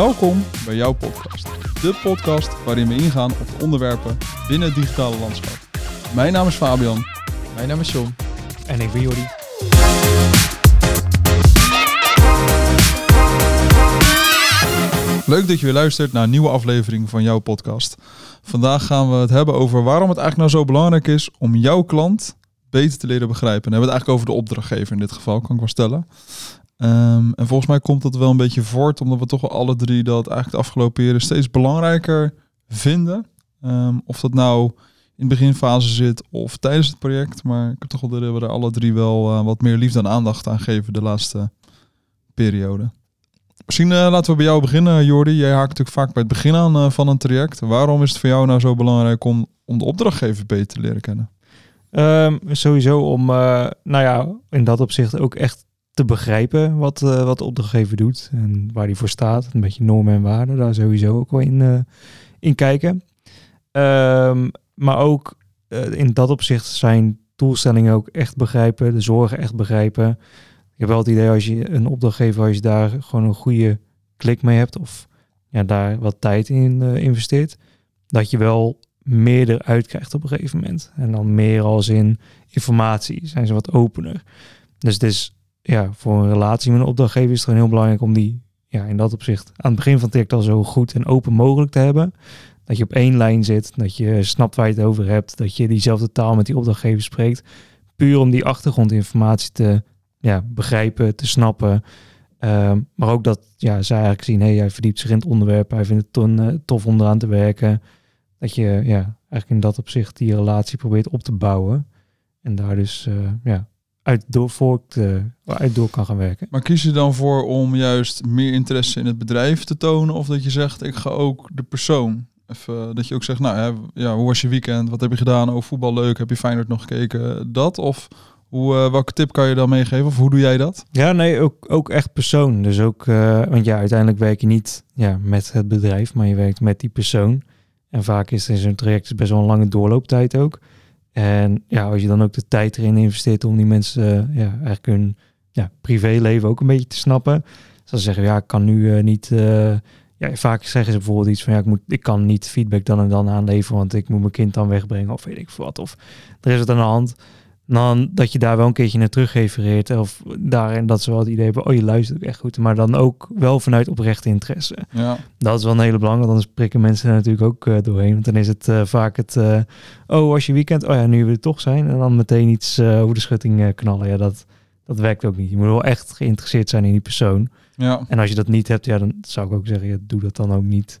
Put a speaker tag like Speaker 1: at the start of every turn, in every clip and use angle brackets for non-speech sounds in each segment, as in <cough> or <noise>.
Speaker 1: Welkom bij jouw podcast. De podcast waarin we ingaan op de onderwerpen binnen het digitale landschap. Mijn naam is Fabian.
Speaker 2: Mijn naam is John.
Speaker 3: En ik ben Jordi.
Speaker 1: Leuk dat je weer luistert naar een nieuwe aflevering van jouw podcast. Vandaag gaan we het hebben over waarom het eigenlijk nou zo belangrijk is om jouw klant beter te leren begrijpen. En dan hebben we het eigenlijk over de opdrachtgever in dit geval, kan ik wel stellen. Ehm, en volgens mij komt dat wel een beetje voort, omdat we toch wel alle drie dat eigenlijk de afgelopen jaren steeds belangrijker vinden. Ehm, of dat nou in de beginfase zit of tijdens het project. Maar ik heb toch wel dat we er alle drie wel uh, wat meer liefde en aandacht aan geven de laatste periode. Misschien uh, laten we bij jou beginnen, Jordi. Jij haakt natuurlijk vaak bij het begin aan uh, van een traject. Waarom is het voor jou nou zo belangrijk om, om de opdrachtgever beter te leren kennen?
Speaker 3: Um, sowieso om, nou ja, in dat opzicht ook echt te begrijpen wat, uh, wat de opdrachtgever doet en waar die voor staat. Een beetje normen en waarden, daar sowieso ook wel in, uh, in kijken. Um, maar ook uh, in dat opzicht zijn doelstellingen ook echt begrijpen, de zorgen echt begrijpen. Ik heb wel het idee als je een opdrachtgever, als je daar gewoon een goede klik mee hebt of ja, daar wat tijd in investeert, dat je wel meer eruit krijgt op een gegeven moment. En dan meer als in informatie, zijn ze wat opener. Dus het is ja, voor een relatie met een opdrachtgever is het gewoon heel belangrijk om die ja, in dat opzicht aan het begin van het traject al zo goed en open mogelijk te hebben. Dat je op één lijn zit, dat je snapt waar je het over hebt, dat je diezelfde taal met die opdrachtgever spreekt. Puur om die achtergrondinformatie te ja, begrijpen, te snappen. Um, maar ook dat ja, zij eigenlijk zien, hey, hij verdiept zich in het onderwerp, hij vindt het uh, tof om eraan te werken. Dat je ja, eigenlijk in dat opzicht die relatie probeert op te bouwen. En daar dus uh, ja, uit door, voort, uh, uit door kan gaan werken.
Speaker 1: Maar kies je dan voor om juist meer interesse in het bedrijf te tonen? Of dat je zegt, ik ga ook de persoon. Even, dat je ook zegt, nou ja, ja, hoe was je weekend? Wat heb je gedaan? Oh, voetbal leuk. Heb je Feyenoord nog gekeken? Dat? Of hoe, uh, welke tip kan je dan meegeven? Of hoe doe jij dat?
Speaker 3: Ja, nee, ook, ook echt persoon. Dus ook, uh, want ja, uiteindelijk werk je niet ja, met het bedrijf, maar je werkt met die persoon. En vaak is er zo'n traject best wel een lange doorlooptijd ook. En ja, als je dan ook de tijd erin investeert om die mensen uh, ja, eigenlijk hun ja, privéleven ook een beetje te snappen. Dus zeggen, ja, ik kan nu uh, niet. Uh, ja, vaak zeggen ze bijvoorbeeld iets van ja, ik, moet, ik kan niet feedback dan en dan aanleveren, want ik moet mijn kind dan wegbrengen of weet ik wat. Of er is het aan de hand. Dan dat je daar wel een keertje naar terug refereert. Of daarin dat ze wel het idee hebben, oh je luistert ook echt goed. Maar dan ook wel vanuit oprechte interesse.
Speaker 1: Ja.
Speaker 3: Dat is wel een hele belangrijke, anders prikken mensen er natuurlijk ook uh, doorheen. Want dan is het uh, vaak het, uh, oh als je weekend, oh ja, nu we er toch zijn. En dan meteen iets over de schutting knallen. Ja, dat, dat werkt ook niet. Je moet wel echt geïnteresseerd zijn in die persoon.
Speaker 1: Ja.
Speaker 3: En als je dat niet hebt, ja, dan zou ik ook zeggen, ja, doe dat dan ook niet.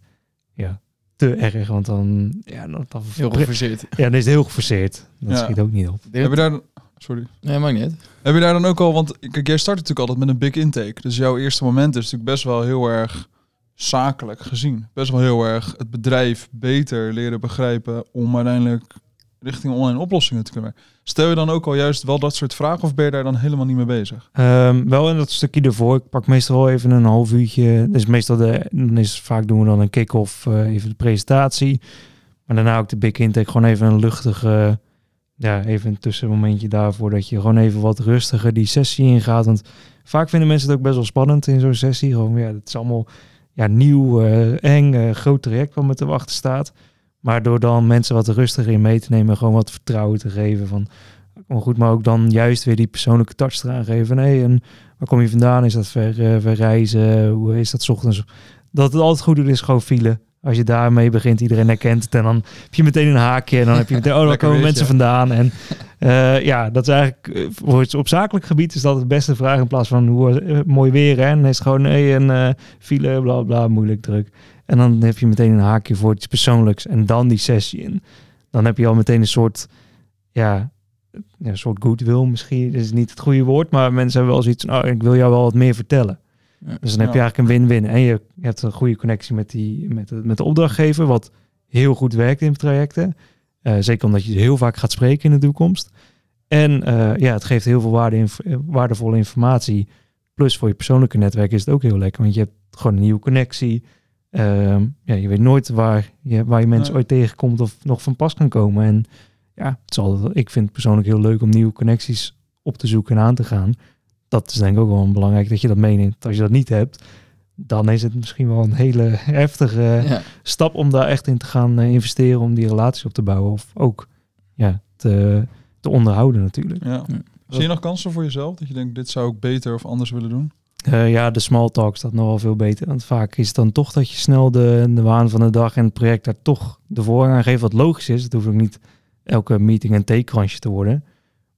Speaker 3: Ja, te erg, want dan... Ja, dan, dan
Speaker 2: heel geforceerd.
Speaker 3: Ja, dan is het heel geforceerd. Dat ja. schiet ook niet op.
Speaker 1: Heb je daar... Sorry.
Speaker 2: Nee, maakt niet.
Speaker 1: Heb je daar dan ook al... Want kijk, jij start natuurlijk altijd met een big intake. Dus jouw eerste moment is natuurlijk best wel heel erg zakelijk gezien. Best wel heel erg het bedrijf beter leren begrijpen om uiteindelijk richting online oplossingen te kunnen. Stel je dan ook al juist wel dat soort vragen of ben je daar dan helemaal niet mee bezig?
Speaker 3: Um, wel in dat stukje ervoor. Ik pak meestal even een half uurtje. Dus meestal de, dan is vaak doen we dan een kick-off, uh, even de presentatie. Maar daarna ook de big intake, gewoon even een luchtige, ja, even een tussenmomentje daarvoor dat je gewoon even wat rustiger die sessie ingaat. Want vaak vinden mensen het ook best wel spannend in zo'n sessie. Gewoon, ja, het is allemaal ja, nieuw, uh, eng, uh, groot traject wat me te wachten staat. Maar door dan mensen wat rustiger in mee te nemen, gewoon wat vertrouwen te geven van, oh goed, maar ook dan juist weer die persoonlijke touch eraan geven. Nee, en waar kom je vandaan? Is dat ver, uh, ver reizen? Hoe is dat 's ochtends? Dat het altijd goed doet is gewoon file. Als je daarmee begint, iedereen herkent het. En dan heb je meteen een haakje. En dan heb je meteen, oh, <laughs> daar komen mensen vandaan. En uh, <laughs> ja, dat is eigenlijk, voor het op zakelijk gebied is dat het beste vraag. In plaats van, hoe uh, mooi weer, hè? En is het gewoon, nee, een uh, file, bla, bla, moeilijk, druk. En dan heb je meteen een haakje voor iets persoonlijks. En dan die sessie in. Dan heb je al meteen een soort, ja, een soort goodwill misschien. Dat is niet het goede woord. Maar mensen hebben wel zoiets van, oh, ik wil jou wel wat meer vertellen. Ja, dus dan heb je eigenlijk een win-win. En je, je hebt een goede connectie met, die, met, de, met de opdrachtgever, wat heel goed werkt in trajecten. Uh, zeker omdat je heel vaak gaat spreken in de toekomst. En uh, ja, het geeft heel veel waarde inf waardevolle informatie. Plus voor je persoonlijke netwerk is het ook heel lekker, want je hebt gewoon een nieuwe connectie. Uh, ja, je weet nooit waar je, waar je mensen nee. ooit tegenkomt of nog van pas kan komen. En ja, het zal, ik vind het persoonlijk heel leuk om nieuwe connecties op te zoeken en aan te gaan dat is denk ik ook wel belangrijk dat je dat meeneemt. Als je dat niet hebt, dan is het misschien wel een hele heftige
Speaker 2: ja.
Speaker 3: stap om daar echt in te gaan eh, investeren om die relatie op te bouwen. Of ook ja, te, te onderhouden natuurlijk.
Speaker 1: Ja.
Speaker 2: Ja.
Speaker 1: Zie je nog kansen voor jezelf? Dat je denkt, dit zou ik beter of anders willen doen?
Speaker 3: Eh, ja, de small talk staat nog wel veel beter. Want vaak is het dan toch dat je snel de, de waan van de dag en het project daar toch de voorrang aan geeft. Wat logisch is. Het hoeft ook niet elke meeting een theekransje te worden.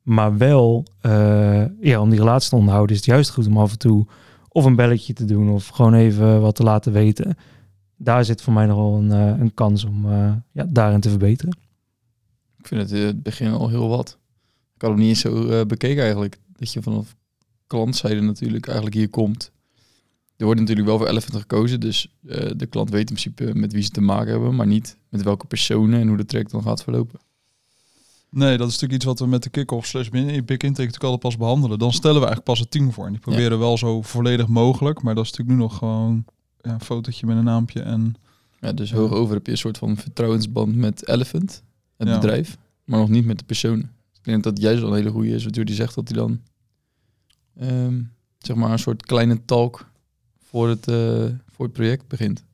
Speaker 3: Maar wel, eh, ja, om die relatie te onderhouden is het juist goed om af en toe of een belletje te doen of gewoon even wat te laten weten. Daar zit voor mij nog wel een, eh, een kans om ja, daarin te verbeteren.
Speaker 2: Ik vind het in het begin al heel wat. Ik had hem niet eens zo bekeken eigenlijk. Dat je vanaf klantzijde natuurlijk eigenlijk hier komt. Er wordt natuurlijk wel voor Elephant gekozen. Dus eh, de klant weet in principe met wie ze te maken hebben. Maar niet met welke personen en hoe de traject dan gaat verlopen.
Speaker 1: Nee, dat is natuurlijk iets wat we met de kick-off slash big intake natuurlijk altijd pas behandelen. Dan stellen we eigenlijk pas het team voor. En die proberen wel zo volledig mogelijk. Maar dat is natuurlijk nu nog gewoon ja, een fotootje met een naampje. En
Speaker 2: Ja, dus
Speaker 1: Ja.
Speaker 2: hoog over heb je een soort van vertrouwensband met Elephant, het bedrijf. Maar nog niet met de personen. Ik denk dat dat juist wel een hele goede is. Wat Jordi zegt dat hij dan ehm, zeg maar een soort kleine talk voor het, eh, voor het project begint.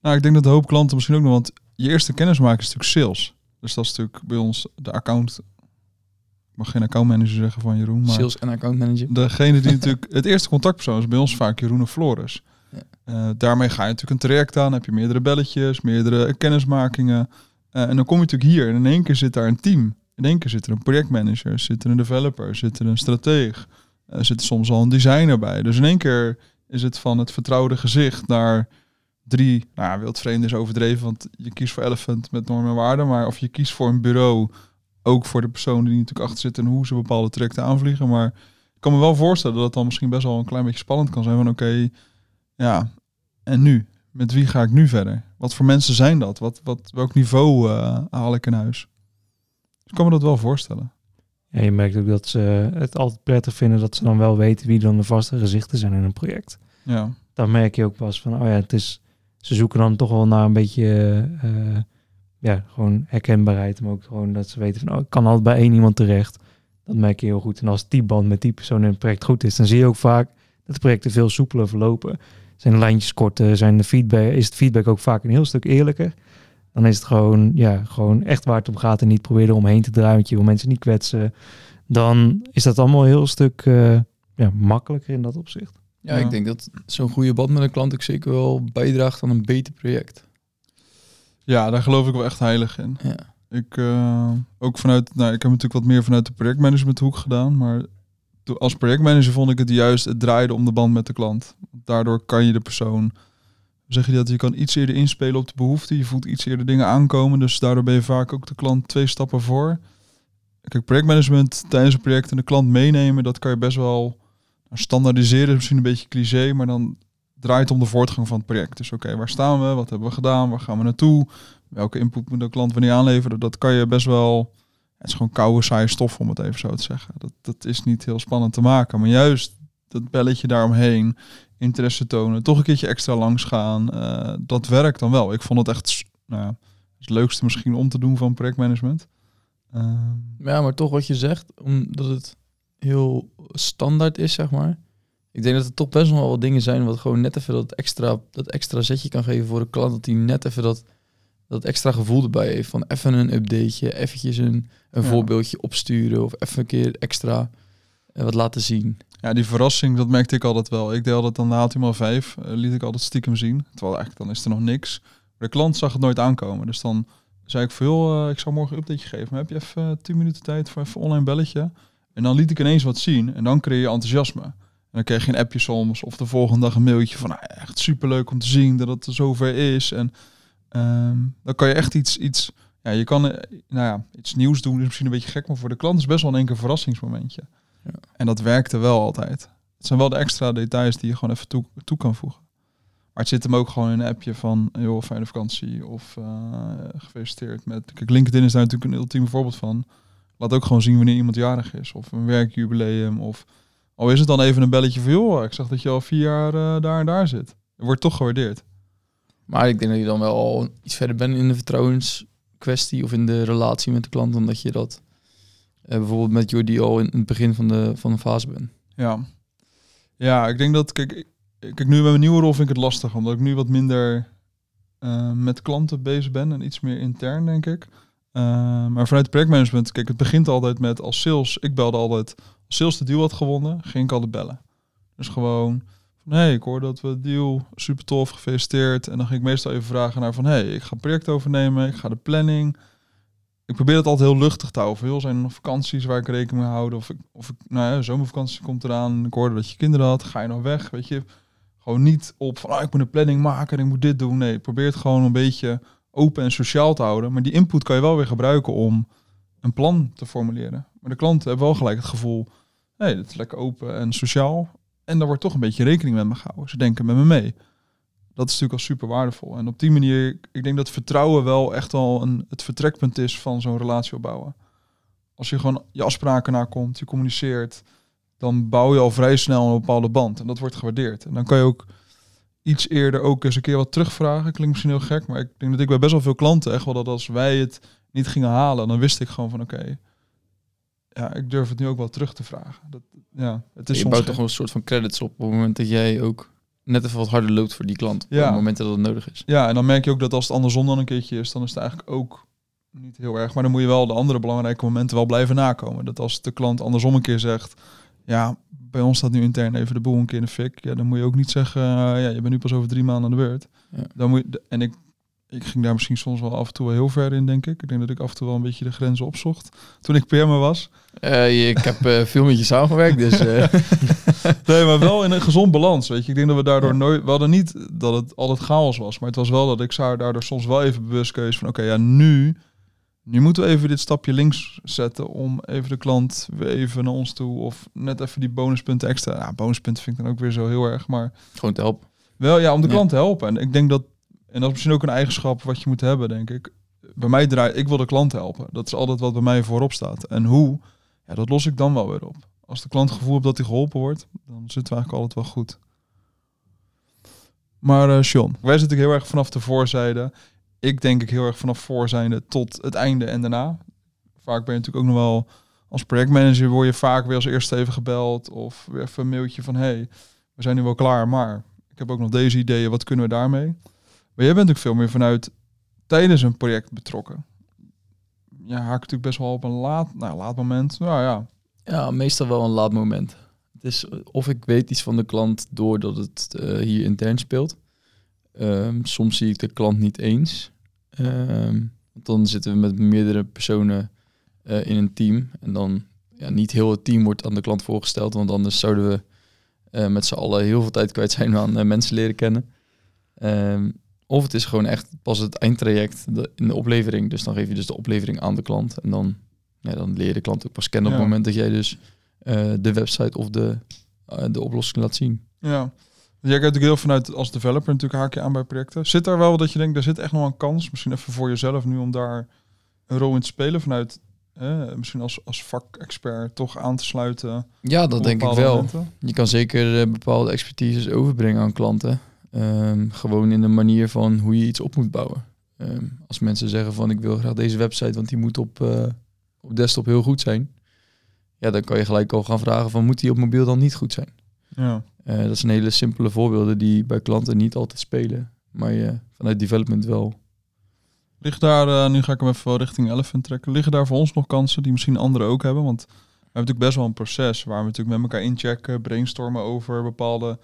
Speaker 1: nou, ik denk dat de hoop klanten misschien ook nog... Want je eerste kennismaking is natuurlijk sales. Dus dat is natuurlijk bij ons de account... Ik mag geen accountmanager zeggen van Jeroen, maar...
Speaker 2: Sales en account manager.
Speaker 1: Degene die <laughs> natuurlijk het eerste contactpersoon is bij ons vaak Jeroen of Floris.
Speaker 2: Ja.
Speaker 1: Eh, daarmee ga je natuurlijk een traject aan, heb je meerdere belletjes, meerdere kennismakingen. Eh, en dan kom je natuurlijk hier en in één keer zit daar een team. In één keer zit er een projectmanager, zit er een developer, zit er een strateeg, er zit soms al een designer bij. Dus in één keer is het van het vertrouwde gezicht naar drie, nou wildvreemd is overdreven, want je kiest voor Elephant met normen en waarden, maar of je kiest voor een bureau, ook voor de personen die natuurlijk achter zitten en hoe ze bepaalde trajecten aanvliegen, maar ik kan me wel voorstellen dat het dan misschien best wel een klein beetje spannend kan zijn. Van oké, ja, en nu? Met wie ga ik nu verder? Wat voor mensen zijn dat? Wat, wat, welk niveau eh, haal ik in huis? Dus ik kan me dat wel voorstellen.
Speaker 3: Ja, je merkt ook dat ze het altijd prettig vinden dat ze dan wel weten wie dan de vaste gezichten zijn in een project.
Speaker 1: Ja,
Speaker 3: Dan merk je ook pas van, oh ja, het is, ze zoeken dan toch wel naar een beetje, eh, ja, gewoon herkenbaarheid. Maar ook gewoon dat ze weten van, oh, ik kan altijd bij één iemand terecht. Dat merk je heel goed. En als die band met die persoon in het project goed is, dan zie je ook vaak dat de projecten veel soepeler verlopen. Zijn de lijntjes korter, zijn de feedback, is het feedback ook vaak een heel stuk eerlijker. Dan is het gewoon, ja, gewoon echt waar het om gaat en niet proberen omheen te draaien, want je wil mensen niet kwetsen. Dan is dat allemaal een heel stuk eh, ja, makkelijker in dat opzicht.
Speaker 2: Ja,
Speaker 1: Ja.
Speaker 2: ik denk dat zo'n goede band met een klant ook zeker wel bijdraagt aan een beter project.
Speaker 1: ja daar geloof ik wel echt heilig in.
Speaker 2: Ja.
Speaker 1: Ik, eh, ook vanuit, nou, ik heb natuurlijk wat meer vanuit de projectmanagementhoek gedaan, maar als projectmanager vond ik het juist, het draaide om de band met de klant. Daardoor kan je de persoon, zeg je dat, je kan iets eerder inspelen op de behoefte, je voelt iets eerder dingen aankomen, dus daardoor ben je vaak ook de klant twee stappen voor. Kijk, projectmanagement tijdens een project en de klant meenemen, dat kan je best wel standaardiseren, is misschien een beetje cliché, maar dan draait het om de voortgang van het project. Dus oké, waar staan we, wat hebben we gedaan, waar gaan we naartoe, welke input moet de klant wanneer aanleveren, dat kan je best wel. Het is gewoon koude, saaie stof, om het even zo te zeggen. Dat, dat is niet heel spannend te maken. Maar juist dat belletje daaromheen, interesse tonen, toch een keertje extra langs gaan, eh, dat werkt dan wel. Ik vond het echt nou, ja, het leukste misschien om te doen van projectmanagement. Ehm,
Speaker 2: Ja, maar toch wat je zegt, omdat het heel standaard is, zeg maar. Ik denk dat er toch best wel wat dingen zijn wat gewoon net even dat extra, dat extra zetje kan geven voor de klant. Dat hij net even dat, dat extra gevoel erbij heeft. Van even een updateje, eventjes een, een
Speaker 1: Ja.
Speaker 2: voorbeeldje opsturen of even een keer extra eh, wat laten zien.
Speaker 1: Ja, die verrassing, dat merkte ik altijd wel. Ik deed altijd dan na HTML 5, eh, liet ik altijd stiekem zien. Terwijl eigenlijk dan is er nog niks. De klant zag het nooit aankomen. Dus dan zei ik veel, ik zou morgen een updateje geven. Maar heb je even eh, 10 minuten tijd voor even online belletje? En dan liet ik ineens wat zien. En dan creëer je enthousiasme. En dan kreeg je een appje soms. Of de volgende dag een mailtje van, nou, echt superleuk om te zien dat het er zover is. En ehm, dan kan je echt iets, iets ja, je kan eh, nou ja, iets nieuws doen. is misschien een beetje gek. Maar voor de klant is best wel in één keer een verrassingsmomentje. En dat werkte wel altijd. Het zijn wel de extra details die je gewoon even toe, toe kan voegen. Maar het zit hem ook gewoon in een appje van, joh, fijne vakantie. Of eh, gefeliciteerd met... Kijk, LinkedIn is daar natuurlijk een ultieme voorbeeld van. Laat ook gewoon zien wanneer iemand jarig is. Of een werkjubileum. Of al is het dan even een belletje van, joh, ik zag dat je al vier jaar eh, daar en daar zit. Het wordt toch gewaardeerd.
Speaker 2: Maar ik denk dat je dan wel iets verder bent in de vertrouwenskwestie of in de relatie met de klant, dan dat je dat bijvoorbeeld met Jordi al in het begin van de, van de fase bent.
Speaker 1: Ja. Ja, ik denk dat, kijk, kijk, nu met mijn nieuwe rol vind ik het lastig, omdat ik nu wat minder eh, met klanten bezig ben en iets meer intern, denk ik. Eh, maar vanuit projectmanagement, kijk, het begint altijd met als sales. Ik belde altijd, als sales de deal had gewonnen, ging ik altijd bellen. Dus gewoon van, hey, ik hoor dat we de deal, super tof, gefeliciteerd. En dan ging ik meestal even vragen naar van, hey, ik ga een project overnemen, ik ga de planning. Ik probeer het altijd heel luchtig te houden. Heel zijn nog vakanties waar ik rekening mee houden. Of ik, of ik, nou ja, zomervakantie komt eraan. Ik hoorde dat je kinderen had. Ga je nog weg? Weet je, gewoon niet op van, ah, ik moet een planning maken en ik moet dit doen. Nee, probeer het gewoon een beetje open en sociaal te houden. Maar die input kan je wel weer gebruiken om een plan te formuleren. Maar de klanten hebben wel gelijk het gevoel, hé, hey, is lekker open en sociaal. En daar wordt toch een beetje rekening met me gehouden. Ze denken met me mee. Dat is natuurlijk al super waardevol. En op die manier, ik denk dat vertrouwen wel echt al een, het vertrekpunt is van zo'n relatie opbouwen. Als je gewoon je afspraken nakomt, je communiceert, dan bouw je al vrij snel een bepaalde band. En dat wordt gewaardeerd. En dan kan je ook iets eerder ook eens een keer wat terugvragen. Klinkt misschien heel gek, maar ik denk dat ik bij best wel veel klanten echt wel dat als wij het niet gingen halen, dan wist ik gewoon van oké, ja, ik durf het nu ook wel terug te vragen. Dat, ja, het is
Speaker 2: je
Speaker 1: soms
Speaker 2: bouwt toch een soort van credits op op het moment dat jij ook net even wat harder loopt voor die klant. Op
Speaker 1: Ja.
Speaker 2: het moment dat het nodig is.
Speaker 1: Ja, en dan merk je ook dat als het andersom dan een keertje is, dan is het eigenlijk ook niet heel erg. Maar dan moet je wel de andere belangrijke momenten wel blijven nakomen. Dat als de klant andersom een keer zegt, ja, bij ons staat nu intern even de boel een keer in de fik. Ja, dan moet je ook niet zeggen, eh, ja, je bent nu pas over drie maanden aan de beurt.
Speaker 2: Ja.
Speaker 1: Dan moet je, en ik, ik ging daar misschien soms wel af en toe wel heel ver in, denk ik. Ik denk dat ik af en toe wel een beetje de grenzen opzocht toen ik PM'er was.
Speaker 2: Eh, ik heb eh, veel met je samengewerkt, dus eh, <laughs>
Speaker 1: Nee, maar wel in een gezond balans, weet je. Ik denk dat we daardoor nooit... We hadden niet dat het altijd chaos was. Maar het was wel dat ik zou daardoor soms wel even bewust keuze van... Oké, ja, nu... Nu moeten we even dit stapje links zetten om even de klant weer even naar ons toe. Of net even die bonuspunten extra. Ja, bonuspunten vind ik dan ook weer zo heel erg. Maar
Speaker 2: gewoon te helpen.
Speaker 1: wel ja, om de
Speaker 2: Ja.
Speaker 1: klant te helpen. En ik denk dat... En dat is misschien ook een eigenschap wat je moet hebben, denk ik. Bij mij draait... Ik wil de klant helpen. Dat is altijd wat bij mij voorop staat. En hoe? Ja, dat los ik dan wel weer op. Als de klant het gevoel heeft dat hij geholpen wordt, dan zitten we eigenlijk altijd wel goed. Maar eh Sean, wij zitten heel erg vanaf de voorzijde. Ik denk ik heel erg vanaf voorzijde tot het einde en daarna. Vaak ben je natuurlijk ook nog wel als projectmanager word je vaak weer als eerste even gebeld of weer even een mailtje van hey, we zijn nu wel klaar, maar ik heb ook nog deze ideeën, wat kunnen we daarmee? Maar jij bent natuurlijk veel meer vanuit tijdens een project betrokken. Ja, haak natuurlijk best wel op een laat, nou, laat moment. Nou ja,
Speaker 2: Ja, meestal wel een laat moment. Het is of ik weet iets van de klant doordat het eh, hier intern speelt. Ehm, soms zie ik de klant niet eens. Ehm, want dan zitten we met meerdere personen eh, in een team. En dan ja, niet heel het team wordt aan de klant voorgesteld. Want anders zouden we eh, met z'n allen heel veel tijd kwijt zijn aan mensen leren kennen. Ehm, of het is gewoon echt pas het eindtraject in de oplevering. Dus dan geef je dus de oplevering aan de klant. En dan, ja, dan leer je de klant ook pas kennen op
Speaker 1: Ja.
Speaker 2: het moment dat jij dus eh, de website of de, eh, de oplossing laat zien.
Speaker 1: Ja. Jij kijkt natuurlijk heel vanuit als developer natuurlijk haak je aan bij projecten. Zit daar wel dat je denkt, daar zit echt nog een kans, misschien even voor jezelf nu om daar een rol in te spelen vanuit, eh, misschien als, als vakexpert toch aan te sluiten?
Speaker 2: Ja, dat denk ik wel.
Speaker 1: momenten?
Speaker 2: Je kan zeker eh, bepaalde expertises overbrengen aan klanten. Ehm, gewoon in de manier van hoe je iets op moet bouwen. Ehm, als mensen zeggen van ik wil graag deze website, want die moet op, eh, op desktop heel goed zijn. Ja, dan kan je gelijk al gaan vragen van moet die op mobiel dan niet goed zijn?
Speaker 1: Ja.
Speaker 2: Eh, dat zijn hele simpele voorbeelden die bij klanten niet altijd spelen. Maar je vanuit development wel.
Speaker 1: Ligt daar, eh, nu ga ik hem even richting Elephant trekken, liggen daar voor ons nog kansen die misschien anderen ook hebben? Want we hebben natuurlijk best wel een proces waar we natuurlijk met elkaar inchecken, brainstormen over bepaalde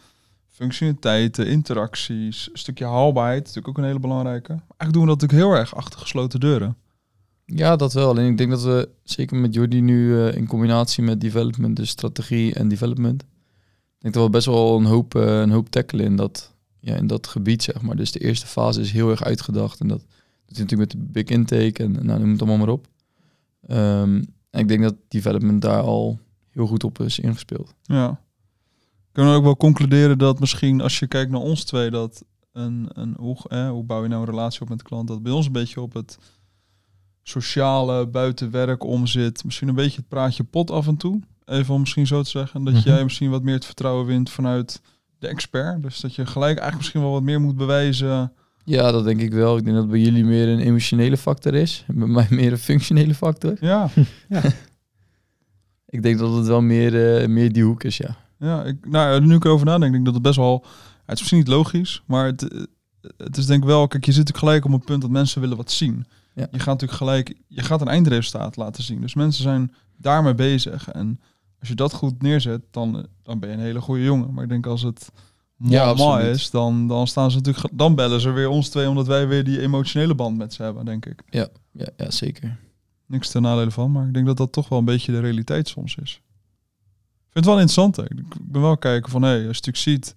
Speaker 1: functionaliteiten, interacties, een stukje haalbaarheid, natuurlijk ook een hele belangrijke. Maar eigenlijk doen we dat natuurlijk heel erg achter gesloten deuren.
Speaker 2: Ja, dat wel. En ik denk dat we zeker met Jordi nu eh, in combinatie met development, dus strategie en development, ik denk dat we best wel een hoop, eh, een hoop tackelen in dat, ja, in dat gebied, zeg maar. Dus de eerste fase is heel erg uitgedacht en dat doet hij natuurlijk met de big intake en nou, noem het allemaal maar op. Ehm, en ik denk dat development daar al heel goed op is ingespeeld.
Speaker 1: Ja. Kunnen we ook wel concluderen dat misschien als je kijkt naar ons twee, dat een, een hoe, eh, hoe bouw je nou een relatie op met de klant, dat bij ons een beetje op het sociale buitenwerk omzit. Misschien een beetje het praatje pot af en toe. Even om misschien zo te zeggen. Dat
Speaker 3: Mhm.
Speaker 1: jij misschien wat meer het vertrouwen wint vanuit de expert. Dus dat je gelijk eigenlijk misschien wel wat meer moet bewijzen.
Speaker 2: Ja, dat denk ik wel. Ik denk dat bij jullie meer een emotionele factor is. En bij mij meer een functionele factor. <laughs>
Speaker 1: Ja,
Speaker 2: Ik denk dat het wel meer, eh, meer die hoek is, ja.
Speaker 1: Ja, ik, nou, nu ik erover nadenk, denk ik dat het best wel... Het is misschien niet logisch, maar het, eh, het is denk ik wel... Kijk, je zit natuurlijk gelijk op een punt dat mensen willen wat zien.
Speaker 2: Ja.
Speaker 1: Je gaat natuurlijk gelijk... Je gaat een eindresultaat laten zien. Dus mensen zijn daarmee bezig. En als je dat goed neerzet, dan, eh, dan ben je een hele goede jongen. Maar ik denk als het
Speaker 2: Ja, absoluut.
Speaker 1: is, dan, dan staan ze natuurlijk... Dan bellen ze weer ons twee, omdat wij weer die emotionele band met ze hebben, denk ik.
Speaker 2: Ja, ja, ja zeker.
Speaker 1: Niks ten nadele van, maar ik denk dat dat toch wel een beetje de realiteit soms is. Vind het wel interessant. Ik ben wel kijken van, hé, als je natuurlijk ziet...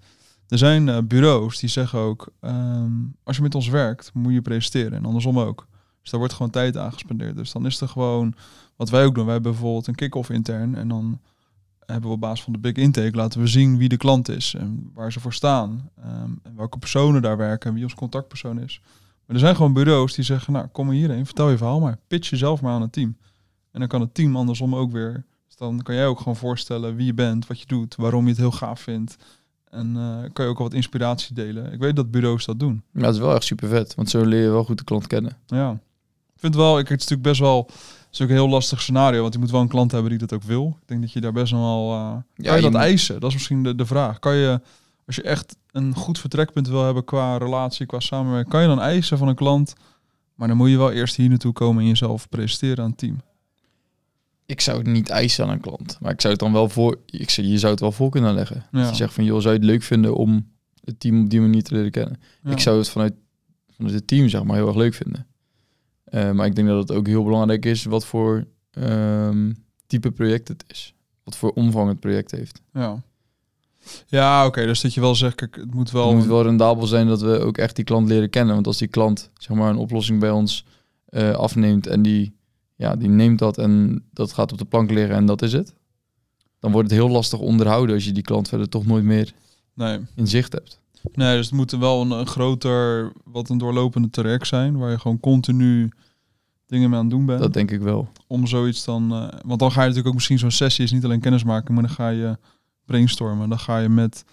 Speaker 1: Er zijn eh, bureaus die zeggen ook... ehm, als je met ons werkt, moet je presteren. En andersom ook. Dus daar wordt gewoon tijd aan gespendeerd. Dus dan is er gewoon... Wat wij ook doen, wij hebben bijvoorbeeld een kick-off intern. En dan hebben we op basis van de big intake... laten we zien wie de klant is en waar ze voor staan. ehm, en welke personen daar werken en wie ons contactpersoon is. Maar er zijn gewoon bureaus die zeggen, nou kom hierheen, vertel je verhaal maar. Pitch jezelf maar aan het team. En dan kan het team andersom ook weer. Dan kan jij ook gewoon voorstellen wie je bent, wat je doet, waarom je het heel gaaf vindt. En eh, kan je ook al wat inspiratie delen. Ik weet dat bureaus dat doen.
Speaker 2: Ja, het is wel echt super vet, want zo leer je wel goed de klant kennen.
Speaker 1: Ja. Ik vind wel, ik, het is natuurlijk best wel, is ook een heel lastig scenario, want je moet wel een klant hebben die dat ook wil. Ik denk dat je daar best wel, eh kan je
Speaker 2: je
Speaker 1: dat
Speaker 2: moet-
Speaker 1: eisen? Dat is misschien de, de vraag. Kan je, als je echt een goed vertrekpunt wil hebben qua relatie, qua samenwerking, kan je dan eisen van een klant, maar dan moet je wel eerst hier naartoe komen en jezelf presenteren aan het team.
Speaker 2: Ik zou het niet eisen aan een klant, maar ik zou het dan wel voor, ik zou, je zou het wel voor kunnen leggen.
Speaker 1: Ja.
Speaker 2: Je zegt van, joh, zou je het leuk vinden om het team op die manier te leren kennen?
Speaker 1: Ja.
Speaker 2: Ik zou het vanuit, vanuit het team zeg maar heel erg leuk vinden. Eh, maar ik denk dat het ook heel belangrijk is wat voor ehm, type project het is. Wat voor omvang het project heeft.
Speaker 1: Ja, ja oké, dus dat je wel zegt, kijk, het moet wel...
Speaker 2: Het moet wel rendabel zijn dat we ook echt die klant leren kennen. Want als die klant zeg maar een oplossing bij ons eh, afneemt en die, ja, die neemt dat en dat gaat op de plank liggen en dat is het. Dan wordt het heel lastig onderhouden als je die klant verder toch nooit meer
Speaker 1: Nee.
Speaker 2: in zicht hebt.
Speaker 1: Nee, dus het moet wel een, een groter, wat een doorlopende traject zijn, waar je gewoon continu dingen mee aan het doen bent.
Speaker 2: Dat denk ik wel.
Speaker 1: om zoiets dan... eh, want dan ga je natuurlijk ook misschien zo'n sessie is niet alleen kennismaken, maar dan ga je brainstormen. Dan ga je met,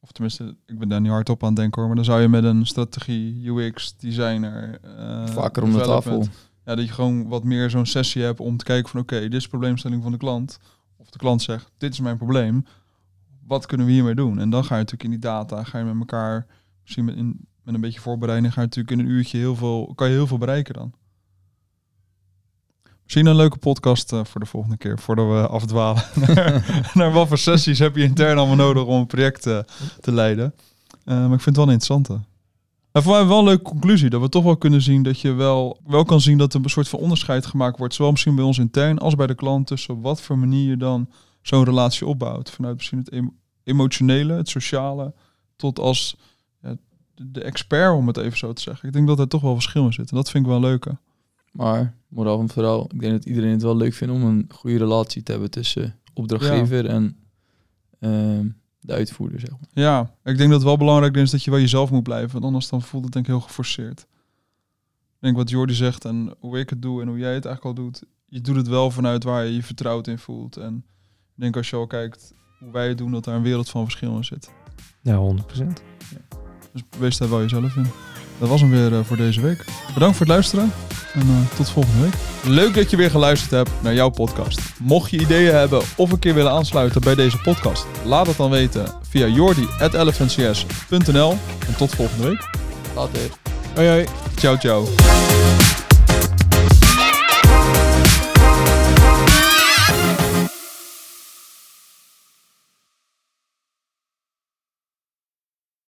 Speaker 1: of tenminste, ik ben daar niet hard op aan het denken hoor, maar dan zou je met een strategie, UX, designer... eh,
Speaker 2: Vaker om de tafel.
Speaker 1: Ja, dat je gewoon wat meer zo'n sessie hebt om te kijken van oké, dit is de probleemstelling van de klant. Of de klant zegt, dit is mijn probleem. Wat kunnen we hiermee doen? En dan ga je natuurlijk in die data, ga je met elkaar, misschien met, in, met een beetje voorbereiding, ga je natuurlijk in een uurtje heel veel, kan je heel veel bereiken dan. Misschien een leuke podcast eh, voor de volgende keer, voordat we afdwalen. naar, <laughs> naar wat voor sessies heb je intern allemaal nodig om een project eh, te leiden. Eh, maar ik vind het wel een interessante. En voor mij wel een leuke conclusie, dat we toch wel kunnen zien dat je wel, wel kan zien dat er een soort van onderscheid gemaakt wordt, zowel misschien bij ons intern als bij de klant, tussen op wat voor manier je dan zo'n relatie opbouwt. Vanuit misschien het emo- emotionele, het sociale, tot als ja, de- expert, om het even zo te zeggen. Ik denk dat er toch wel verschil in zit. En dat vind ik wel leuk. hè.
Speaker 2: Maar, moraal van verhaal, ik denk dat iedereen het wel leuk vindt om een goede relatie te hebben tussen opdrachtgever en ehm, de uitvoerder, zeg maar.
Speaker 1: Ja, ik denk dat het wel belangrijk is dat je wel jezelf moet blijven. Want anders dan voelt het denk ik heel geforceerd. Ik denk wat Jordi zegt en hoe ik het doe en hoe jij het eigenlijk al doet. Je doet het wel vanuit waar je je vertrouwd in voelt. En ik denk als je al kijkt hoe wij het doen, dat daar een wereld van verschil in zit.
Speaker 3: Ja, 100%.
Speaker 1: Dus wees daar wel jezelf in. Dat was hem weer eh, voor deze week. Bedankt voor het luisteren en eh, tot volgende week. Leuk dat je weer geluisterd hebt naar jouw podcast. Mocht je ideeën hebben of een keer willen aansluiten bij deze podcast, laat het dan weten via jordi.elephantcs.nl en tot volgende week.
Speaker 2: Later.
Speaker 3: Hoi hoi.
Speaker 1: Ciao, ciao.